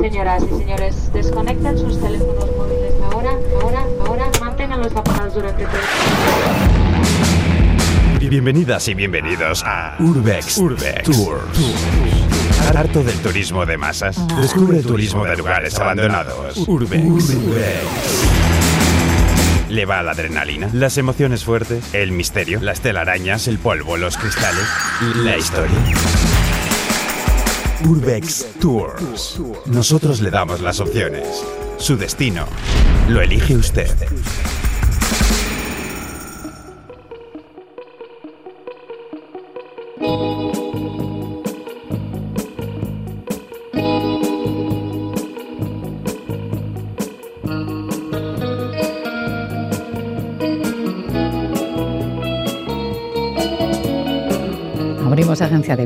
Señoras y señores, desconecten sus teléfonos móviles ahora, ahora, ahora, manténganlos apagados durante todo Bienvenidas y bienvenidos a Urbex, Urbex Tours. Harto del turismo de masas. Descubre el turismo de lugares abandonados. Urbex. Le va la adrenalina, las emociones fuertes, el misterio, las telarañas, el polvo, los cristales, la historia. Urbex Tours. Nosotros le damos las opciones. Su destino lo elige usted.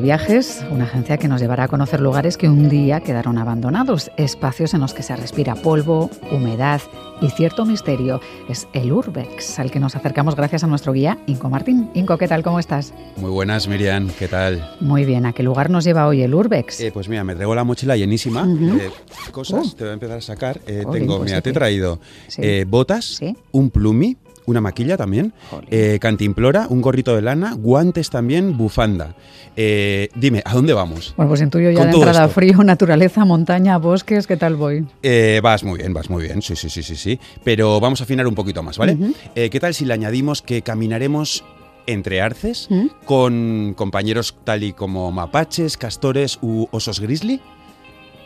Viajes, una agencia que nos llevará a conocer lugares que un día quedaron abandonados, espacios en los que se respira polvo, humedad y cierto misterio. Es el Urbex, al que nos acercamos gracias a nuestro guía Inco Martín. Inco, ¿qué tal? ¿Cómo estás? Muy buenas, Miriam, ¿qué tal? Muy bien, ¿a qué lugar nos lleva hoy el Urbex? Eh, pues mira, me traigo la mochila llenísima de cosas, Oh. te voy a empezar a sacar. Eh, Jolín, tengo, pues mira, sí te he traído Sí. eh, botas, Sí. un plumi, una maquilla también, eh, cantimplora, un gorrito de lana, guantes también, bufanda. Eh, dime, ¿a dónde vamos? Bueno, pues intuyo ya Con de entrada esto. frío, naturaleza, montaña, bosques, ¿qué tal voy? Eh, vas muy bien, vas muy bien, sí, sí, sí, sí, sí. Pero vamos a afinar un poquito más, ¿vale? Eh, ¿Qué tal si le añadimos que caminaremos entre arces ¿Mm? con compañeros tal y como mapaches, castores u osos grizzly?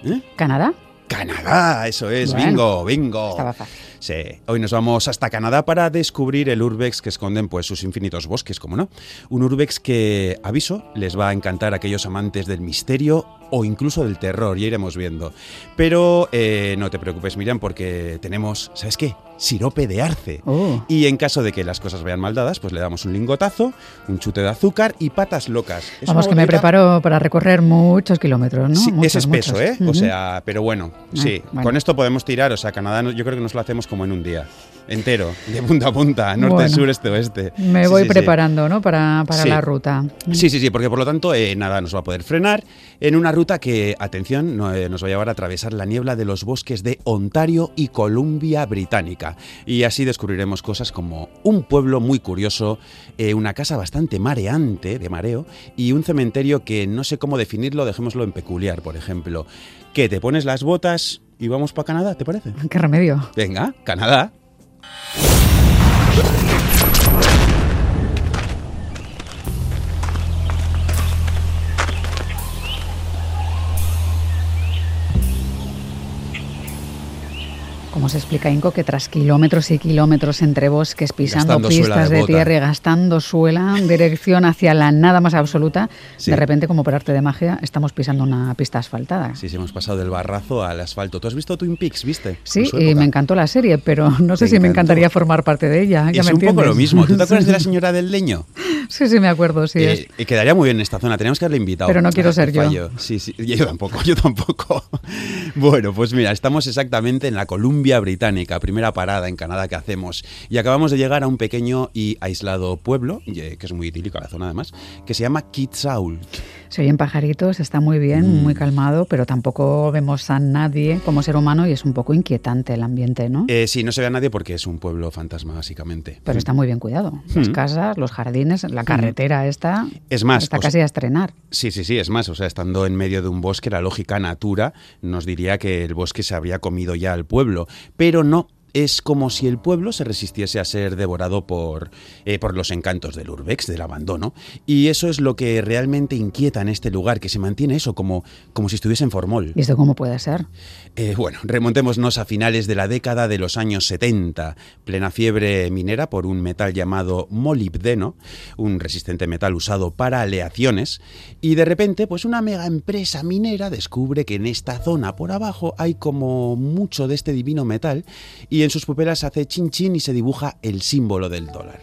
¿Eh? ¿Canadá? Canadá, eso es, Bueno, bingo, bingo. Estaba fácil. Sí, hoy nos vamos hasta Canadá para descubrir el urbex que esconden pues sus infinitos bosques, como no. Un urbex que, aviso, les va a encantar a aquellos amantes del misterio o incluso del terror, ya iremos viendo. Pero eh, no te preocupes, Miriam, porque tenemos, ¿sabes qué? Sirope de arce. Oh. Y en caso de que las cosas vayan mal dadas, pues le damos un lingotazo, un chute de azúcar y patas locas. Es Vamos, que me preparo para recorrer muchos kilómetros, ¿no? Sí, Muchos, es espeso, muchos. ¿eh? O sea, pero bueno, sí. bueno. Con esto podemos tirar, o sea, Canadá yo creo que nos lo hacemos como en un día. Entero, de punta a punta, norte, Bueno. sur, este, oeste. Me Sí, voy sí, sí. preparando, ¿no? Para, para Sí. la ruta. Sí, sí, sí, porque por lo tanto eh, nada nos va a poder frenar en una ruta que, atención, no, eh, nos va a llevar a atravesar la niebla de los bosques de Ontario y Columbia Británica. Y así descubriremos cosas como un pueblo muy curioso, eh, una casa bastante mareante, de mareo, y un cementerio que no sé cómo definirlo, dejémoslo en peculiar, por ejemplo. Que te pones las botas y vamos para Canadá, ¿te parece? ¿Qué remedio? Venga, Canadá. ¿Cómo se explica, Inco, que tras kilómetros y kilómetros entre bosques, pisando Gastando pistas de tierra y gastando suela, dirección hacia la nada más absoluta, Sí. de repente, como por arte de magia, estamos pisando una pista asfaltada? Sí, sí, hemos pasado del barrazo al asfalto. ¿Tú has visto Twin Peaks, viste? Sí, En su y me encantó la serie, pero no sé si me encantaría formar parte de ella. ¿ya Es me un poco lo mismo. ¿Tú te acuerdas de la señora del leño? Sí, sí, me acuerdo, sí. Eh, y quedaría muy bien en esta zona. Tenemos que haberle invitado. Pero no quiero ser yo. fallo. Sí, sí. Yo tampoco, yo tampoco. bueno, pues mira, estamos exactamente en la Columbia Británica, primera parada en Canadá que hacemos. Y acabamos de llegar a un pequeño y aislado pueblo, que es muy idílico la zona además, que se llama Kitsault. Se oyen pajaritos, está muy bien, Mm. muy calmado, pero tampoco vemos a nadie como ser humano y es un poco inquietante el ambiente, ¿no? Eh, sí, no se ve a nadie porque es un pueblo fantasma, básicamente. Pero está muy bien cuidado. Las Mm. casas, los jardines, la carretera esta. Es más, Está casi a estrenar. Sí, sí, sí, es más, o sea, estando en medio de un bosque, la lógica natura nos diría que el bosque se habría comido ya al pueblo, pero no. Es como si el pueblo se resistiese a ser devorado por, eh, por los encantos del urbex, del abandono. Y eso es lo que realmente inquieta en este lugar, que se mantiene eso, como, como si estuviese en formol. ¿Y esto cómo puede ser? Eh, bueno, remontémonos a finales de la década de los años 70, plena fiebre minera por un metal llamado molibdeno, un resistente metal usado para aleaciones, y de repente, pues una mega empresa minera descubre que en esta zona por abajo hay como mucho de este divino metal, y en sus pupilas hace chin chin y se dibuja el símbolo del dólar.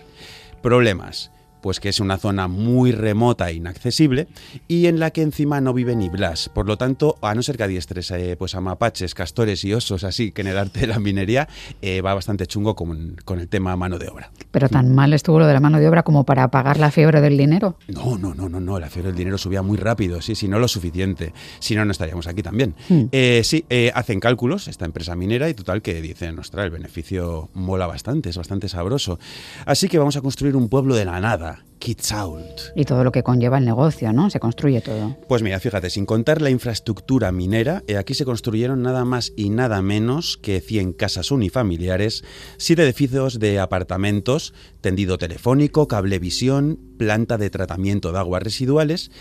Problemas. Pues que es una zona muy remota e inaccesible y en la que encima no vive ni Blas. Por lo tanto, a no ser que adiestres eh, pues a mapaches, castores y osos así que en el arte de la minería, eh, va bastante chungo con, con el tema mano de obra. Pero tan mal estuvo lo de la mano de obra como para pagar la fiebre del dinero. No, no, no, no, no. La fiebre del dinero subía muy rápido, sí, sí, no lo suficiente. Si no, no estaríamos aquí también. Hmm. Eh, sí, eh, hacen cálculos esta empresa minera y total que dicen, ostras, el beneficio mola bastante, es bastante sabroso. Así que vamos a construir un pueblo de la nada, Kitsault. Y todo lo que conlleva el negocio, ¿no? Se construye todo. Pues mira, fíjate, sin contar la infraestructura minera, eh, aquí se construyeron nada más y nada menos que 100 casas unifamiliares, 7 edificios de apartamentos, tendido telefónico, cablevisión, planta de tratamiento de aguas residuales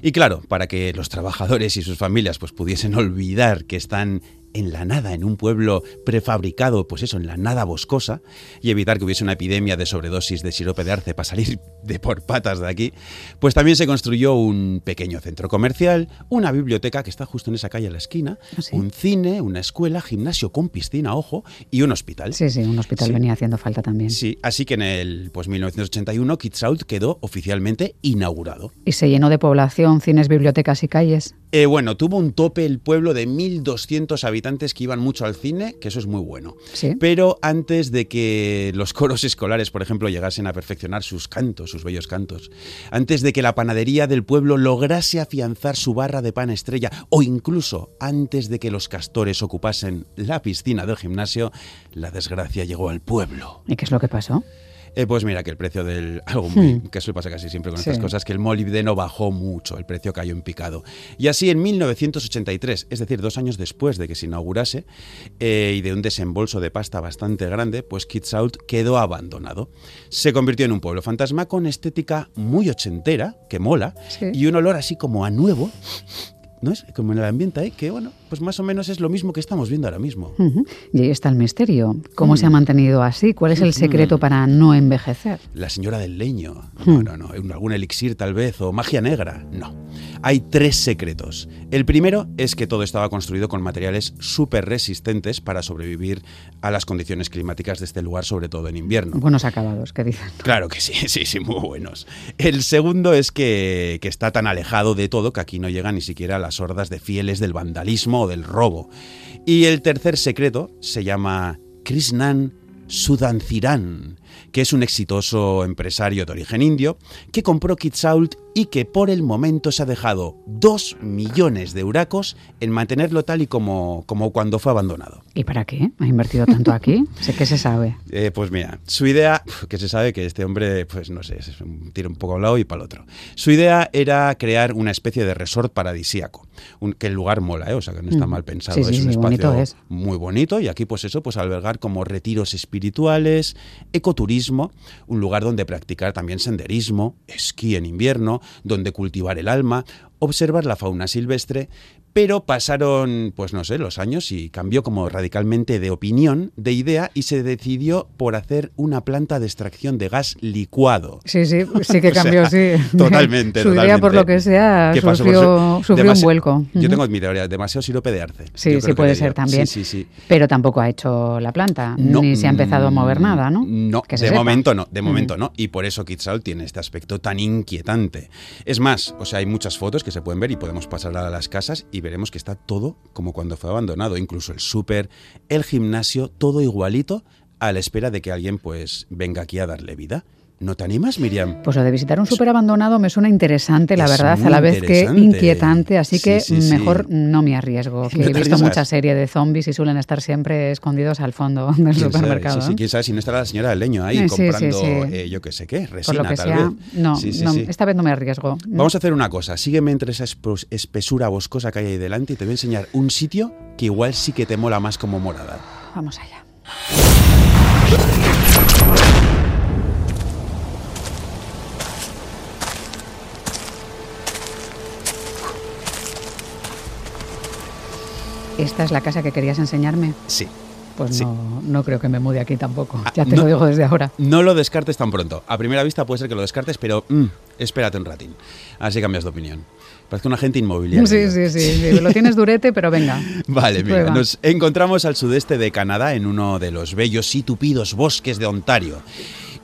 y claro, para que los trabajadores y sus familias pues pudiesen olvidar que están en la nada, en un pueblo prefabricado, pues eso, en la nada boscosa, y evitar que hubiese una epidemia de sobredosis de sirope de arce para salir de por patas de aquí, pues también se construyó un pequeño centro comercial, una biblioteca que está justo en esa calle a la esquina, ¿Ah, sí? un cine, una escuela, gimnasio con piscina, ojo, y un hospital. Sí, sí, un hospital Sí. venía haciendo falta también. Sí, así que en el pues 1981 Kitsault quedó oficialmente inaugurado. Y se llenó de población, cines, bibliotecas y calles. Eh, bueno, tuvo un tope el pueblo de 1.200 habitantes que iban mucho al cine, que eso es muy bueno. Sí. Pero antes de que los coros escolares, por ejemplo, llegasen a perfeccionar sus cantos, sus bellos cantos, antes de que la panadería del pueblo lograse afianzar su barra de pan estrella, o incluso antes de que los castores ocupasen la piscina del gimnasio, la desgracia llegó al pueblo. ¿Y qué es lo que pasó? Eh, pues mira que el precio del Hmm. que eso pasa casi siempre con Sí. estas cosas que el molibdeno bajó mucho, el precio cayó en picado. Y así en 1983, es decir, dos años después de que se inaugurase eh, y de un desembolso de pasta bastante grande, pues Kitsault quedó abandonado. Se convirtió en un pueblo fantasma con estética muy ochentera, que mola, Sí. y un olor así como a nuevo. ¿No es? Como en el ambiente ahí, que bueno, pues más o menos es lo mismo que estamos viendo ahora mismo. Y ahí está el misterio. ¿Cómo Mm. se ha mantenido así? ¿Cuál es el secreto para no envejecer? La señora del leño. No, no, no. ¿Algún elixir tal vez? ¿O magia negra? No. Hay tres secretos. El primero es que todo estaba construido con materiales súper resistentes para sobrevivir a las condiciones climáticas de este lugar, sobre todo en invierno. Buenos acabados, que dicen. Claro que sí, sí, sí, muy buenos. El segundo es que, que está tan alejado de todo que aquí no llegan ni siquiera las hordas de fieles del vandalismo del robo. Y el tercer secreto se llama Krishnan Sudanciran, que es un exitoso empresario de origen indio que compró Kitsault y que por el momento se ha dejado dos millones de euracos en mantenerlo tal y como, como cuando fue abandonado. ¿Y para qué? ¿Ha invertido tanto aquí? Sé que se sabe. Eh, pues mira, su idea, que se sabe que este hombre, pues no sé, es un- tira un poco a un lado y para el otro. Su idea era crear una especie de resort paradisíaco, un- que el lugar mola, ¿eh? o sea que no está Mm. mal pensado, Sí, sí, es un sí, bonito espacio es. muy bonito y aquí pues eso, pues albergar como retiros espirituales, ecoturismo, un lugar donde practicar también senderismo, esquí en invierno, donde cultivar el alma, observar la fauna silvestre, pero pasaron, pues no sé, los años y cambió como radicalmente de opinión, de idea, y se decidió por hacer una planta de extracción de gas licuado. Sí, sí, sí que O sea, cambió, sí. Totalmente, Su idea, por totalmente. lo que sea, sufrió, Pues, sufrió un vuelco. Yo tengo mi teoría, demasiado sirope de arce. Sí, sí puede ser también. Sí, sí, sí. Pero tampoco ha hecho la planta, No, ni se ha empezado a mover mm, nada, ¿no? No, Que se de sepa. momento no, de Mm. momento no. Y por eso Kitsault tiene este aspecto tan inquietante. Es más, o sea, hay muchas fotos que se pueden ver y podemos pasar a las casas y veremos que está todo como cuando fue abandonado. Incluso el súper, el gimnasio, todo igualito a la espera de que alguien pues venga aquí a darle vida. ¿No te animas, Miriam? Pues lo de visitar un súper abandonado me suena interesante, la Es verdad, a la vez que inquietante, así Sí, que sí, sí. mejor no me arriesgo, que No he visto muchas series de zombies y suelen estar siempre escondidos al fondo del ¿Quién sabe? supermercado. Sí, sí, quién sabe si no estará la señora del leño ahí comprando, eh, yo qué sé qué, Por resina lo que tal sea, vez. no, no, esta vez no me arriesgo. Vamos a hacer una cosa, sígueme entre esa espesura boscosa que hay ahí delante y te voy a enseñar un sitio que igual sí que te mola más como morada. Vamos allá. ¿Esta es la casa que querías enseñarme? Sí. Pues Sí. no, no creo que me mude aquí tampoco. Ah, ya te no. lo digo desde ahora. No lo descartes tan pronto. A primera vista puede ser que lo descartes, pero mm, espérate un ratín. Así cambias de opinión. Parece un agente inmobiliario. Sí, sí, sí, sí, Lo tienes durete, pero venga. Vale, mira, Prueba. nos encontramos al sudeste de Canadá en uno de los bellos y tupidos bosques de Ontario.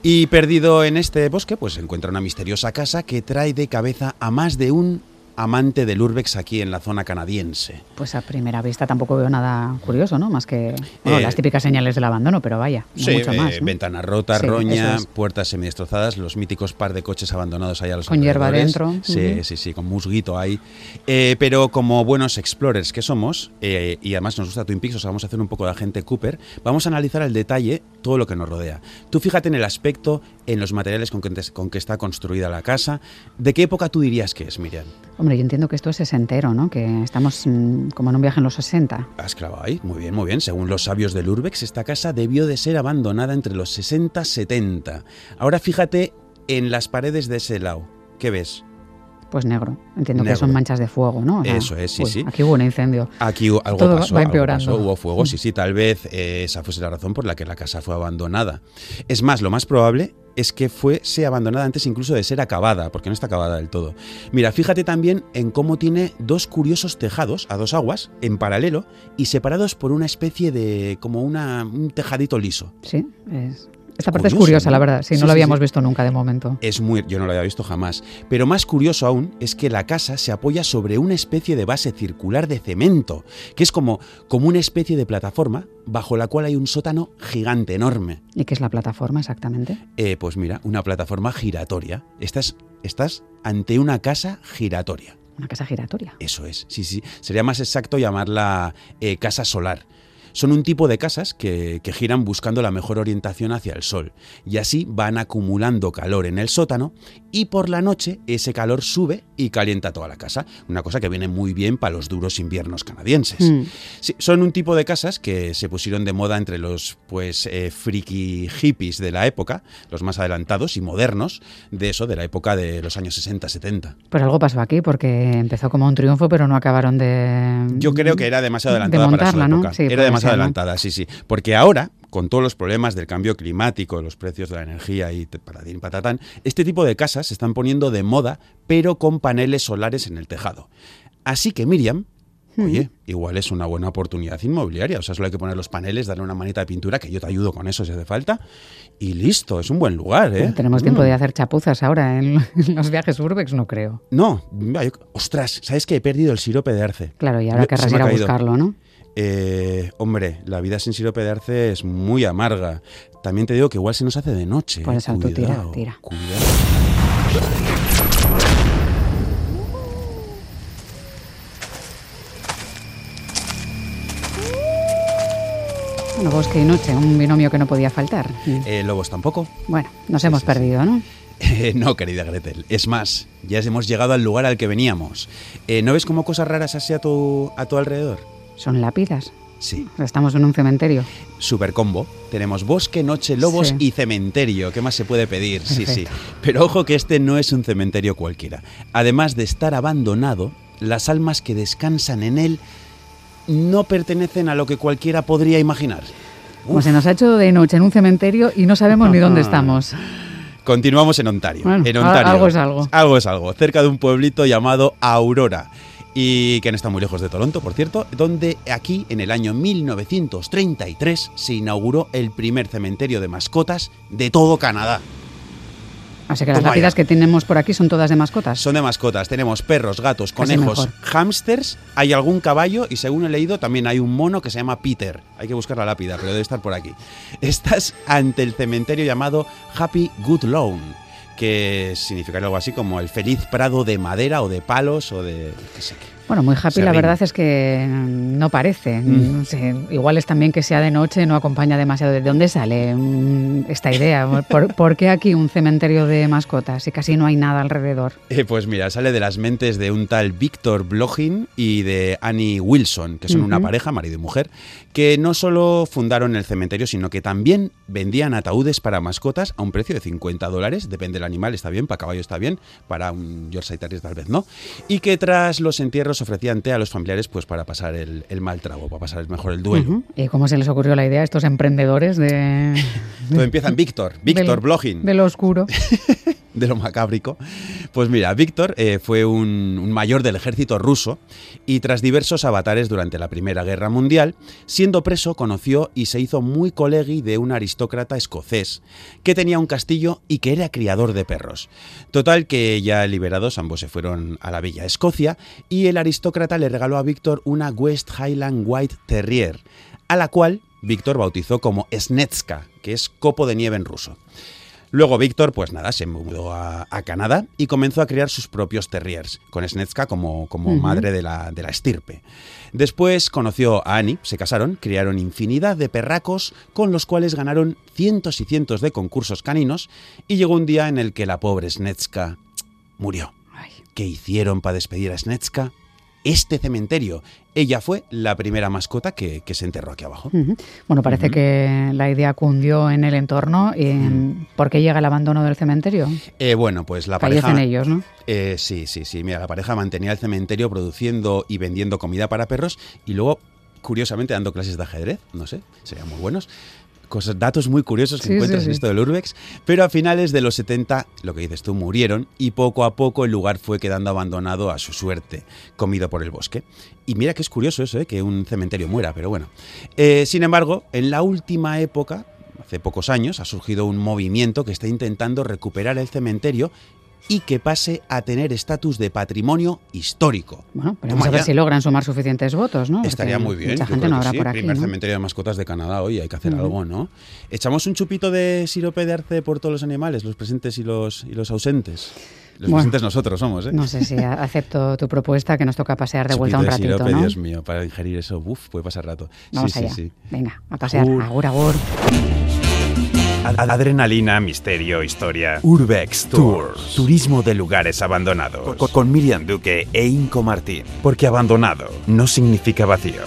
Y perdido en este bosque, pues encuentra una misteriosa casa que trae de cabeza a más de un amante del urbex aquí en la zona canadiense. Pues a primera vista tampoco veo nada curioso, ¿no? Más que bueno, Eh, las típicas señales del abandono, pero vaya, no Sí, mucho más. eh, ¿no? ventana rota, Sí, roña, es. puertas semidestrozadas, los míticos par de coches abandonados ahí a los Con hierba dentro, Sí, sí, sí, con musguito ahí. Eh, pero como buenos explorers que somos, eh, y además nos gusta Twin Peaks, o sea, vamos a hacer un poco de agente Cooper, vamos a analizar al detalle todo lo que nos rodea. Tú fíjate en el aspecto, en los materiales con que, con que está construida la casa. ¿De qué época tú dirías que es, Miriam? Hombre, yo entiendo que esto es sesentero, ¿no? Que estamos mm, como en un viaje en los 60. Has clavado ahí, muy bien, muy bien. Según los sabios del Urbex, esta casa debió de ser abandonada entre los 60 y 70. Ahora fíjate en las paredes de ese lado. ¿Qué ves? Pues negro. Entiendo Negro. que son manchas de fuego, ¿no? O sea, Eso es, sí, uy, sí. Aquí hubo un incendio. Aquí algo Todo pasó, va algo empeorando. pasó, hubo fuego, sí, sí, tal vez eh, esa fuese la razón por la que la casa fue abandonada. Es más, lo más probable es que fuese abandonada antes incluso de ser acabada, porque no está acabada del todo. Mira, fíjate también en cómo tiene dos curiosos tejados a dos aguas, en paralelo, y separados por una especie de, como una, un tejadito liso. Sí, es- esta parte es curiosa, ¿no? la verdad. Sí, Sí, no lo sí, habíamos sí. visto nunca de momento. Es muy, yo no lo había visto jamás. Pero más curioso aún es que la casa se apoya sobre una especie de base circular de cemento, que es como, como una especie de plataforma bajo la cual hay un sótano gigante, enorme. ¿Y qué es la plataforma exactamente? Eh, pues mira, una plataforma giratoria. Estás, estás ante una casa giratoria. Una casa giratoria. Eso es, sí, sí. Sería más exacto llamarla eh, casa solar. Son un tipo de casas que, que giran buscando la mejor orientación hacia el sol y así van acumulando calor en el sótano y por la noche ese calor sube y calienta toda la casa. Una cosa que viene muy bien para los duros inviernos canadienses. Mm. Sí, son un tipo de casas que se pusieron de moda entre los pues eh, friki hippies de la época, los más adelantados y modernos de eso, de la época de los años 60-70. Pues algo pasó aquí porque empezó como un triunfo, pero no acabaron de. Yo creo que era demasiado de adelantada para su ¿no? época. Sí, era demasiado adelantada, sí, sí. Porque ahora, con todos los problemas del cambio climático, los precios de la energía y y patatán, este tipo de casas se están poniendo de moda, pero con paneles solares en el tejado. Así que Miriam, oye, igual es una buena oportunidad inmobiliaria. O sea, solo hay que poner los paneles, darle una manita de pintura, que yo te ayudo con eso si hace falta. Y listo, es un buen lugar, ¿eh? Tenemos tiempo Mm. de hacer chapuzas ahora en, en los viajes urbex, no creo. No, ostras, ¿sabes que he perdido el sirope de arce? Claro, y ahora querrás ir a buscarlo, ¿no? Eh, hombre, la vida sin sirope de arce es muy amarga. También te digo que igual se nos hace de noche. Por eh. eso tú tira, Cuidado, tira. cuidado. Bueno, bosque y noche, un binomio que no podía faltar. Eh, lobos tampoco. Bueno, nos sí, hemos sí, perdido, ¿no? Eh, no, querida Gretel. Es más, ya hemos llegado al lugar al que veníamos. Eh, ¿No ves cómo cosas raras así a tu, a tu alrededor? Son lápidas. Sí. Estamos en un cementerio. Super combo. Tenemos bosque, noche, lobos Sí. y cementerio. ¿Qué más se puede pedir? Sí, sí. Pero ojo que este no es un cementerio cualquiera. Además de estar abandonado, las almas que descansan en él no pertenecen a lo que cualquiera podría imaginar. Como se nos ha hecho de noche en un cementerio y no sabemos ni dónde estamos. Continuamos en Ontario. Bueno, en Ontario. algo es algo. Algo es algo. Cerca de un pueblito llamado Aurora. Y que no está muy lejos de Toronto, por cierto, donde aquí, en el año 1933, se inauguró el primer cementerio de mascotas de todo Canadá. Así que las Toma lápidas ya. que tenemos por aquí son todas de mascotas. Son de mascotas. Tenemos perros, gatos, conejos, hámsters, hay algún caballo y según he leído también hay un mono que se llama Peter. Hay que buscar la lápida, pero debe estar por aquí. Estás ante el cementerio llamado Happy Good Lawn, que significaría algo así como el feliz prado de madera o de palos o de... qué sé qué. Bueno, muy happy la verdad es que no parece. Mm. No sé, igual es también que sea de noche, no acompaña demasiado. ¿De dónde sale mm, esta idea? ¿Por, por qué aquí un cementerio de mascotas y casi no hay nada alrededor? Eh, pues mira, sale de las mentes de un tal Víctor Blochin y de Annie Wilson, que son una pareja, marido y mujer, que no solo fundaron el cementerio, sino que también vendían ataúdes para mascotas a un precio de 50 dólares, depende del animal, está bien, para caballo está bien, para un Yorkshire tal vez no, y que tras los entierros ofrecían té a los familiares pues para pasar el, el mal trago, para pasar mejor el duelo. ¿Y cómo se les ocurrió la idea a estos emprendedores de, Todo empieza en Víctor, Víctor del- Blochin. de lo oscuro? de lo macábrico. Pues mira, Víctor eh, fue un, un mayor del ejército ruso y tras diversos avatares durante la Primera Guerra Mundial, siendo preso conoció y se hizo muy colegui de un aristócrata escocés que tenía un castillo y que era criador de perros. Total que ya liberados ambos se fueron a la Villa Escocia y el aristócrata le regaló a Víctor una West Highland White Terrier, a la cual Víctor bautizó como Snetska, que es copo de nieve en ruso. Luego Víctor, pues nada, se mudó a, a Canadá y comenzó a criar sus propios terriers, con Snetska como, madre de la, de la estirpe. Después conoció a Annie, se casaron, criaron infinidad de perracos con los cuales ganaron cientos y cientos de concursos caninos y llegó un día en el que la pobre Snetska murió. Ay. ¿Qué hicieron para despedir a Snetska? Este cementerio. Ella fue la primera mascota que, que se enterró aquí abajo. Bueno, parece que la idea cundió en el entorno. Y, ¿Por qué llega el abandono del cementerio? Eh, bueno, pues la Fallecen pareja... ellos, ¿no? Eh, sí, sí, sí. Mira, la pareja mantenía el cementerio produciendo y vendiendo comida para perros y luego, curiosamente, dando clases de ajedrez. No sé, serían muy buenos. Cosas, datos muy curiosos que Sí, encuentras sí, en esto del Urbex. Pero a finales de los 70, lo que dices tú, murieron y poco a poco el lugar fue quedando abandonado a su suerte, comido por el bosque. Y mira que es curioso eso, ¿eh? que un cementerio muera, pero bueno. Eh, sin embargo, en la última época, hace pocos años, ha surgido un movimiento que está intentando recuperar el cementerio y que pase a tener estatus de patrimonio histórico. Bueno, pero vamos a ver ya. si logran sumar suficientes votos, ¿no? Estaría Porque muy bien. Mucha gente no habrá sí. por aquí. Primer ¿no? cementerio de mascotas de Canadá hoy, hay que hacer Ujú. algo, ¿no? Echamos un chupito de sirope de arce por todos los animales, los presentes y los, y los ausentes. Los Bueno. presentes nosotros somos, ¿eh? No sé si acepto tu propuesta que nos toca pasear de vuelta un ratito, sirope, ¿no? Dios mío, para ingerir eso, uf, puede pasar rato. Vamos sí, allá. sí. Venga, a pasear. Agur. Agur, agur. Ad- Adrenalina, misterio, historia. Urbex Tours. Turismo de lugares abandonados. Con, con Miriam Duque e Inco Martín. Porque abandonado no significa vacío.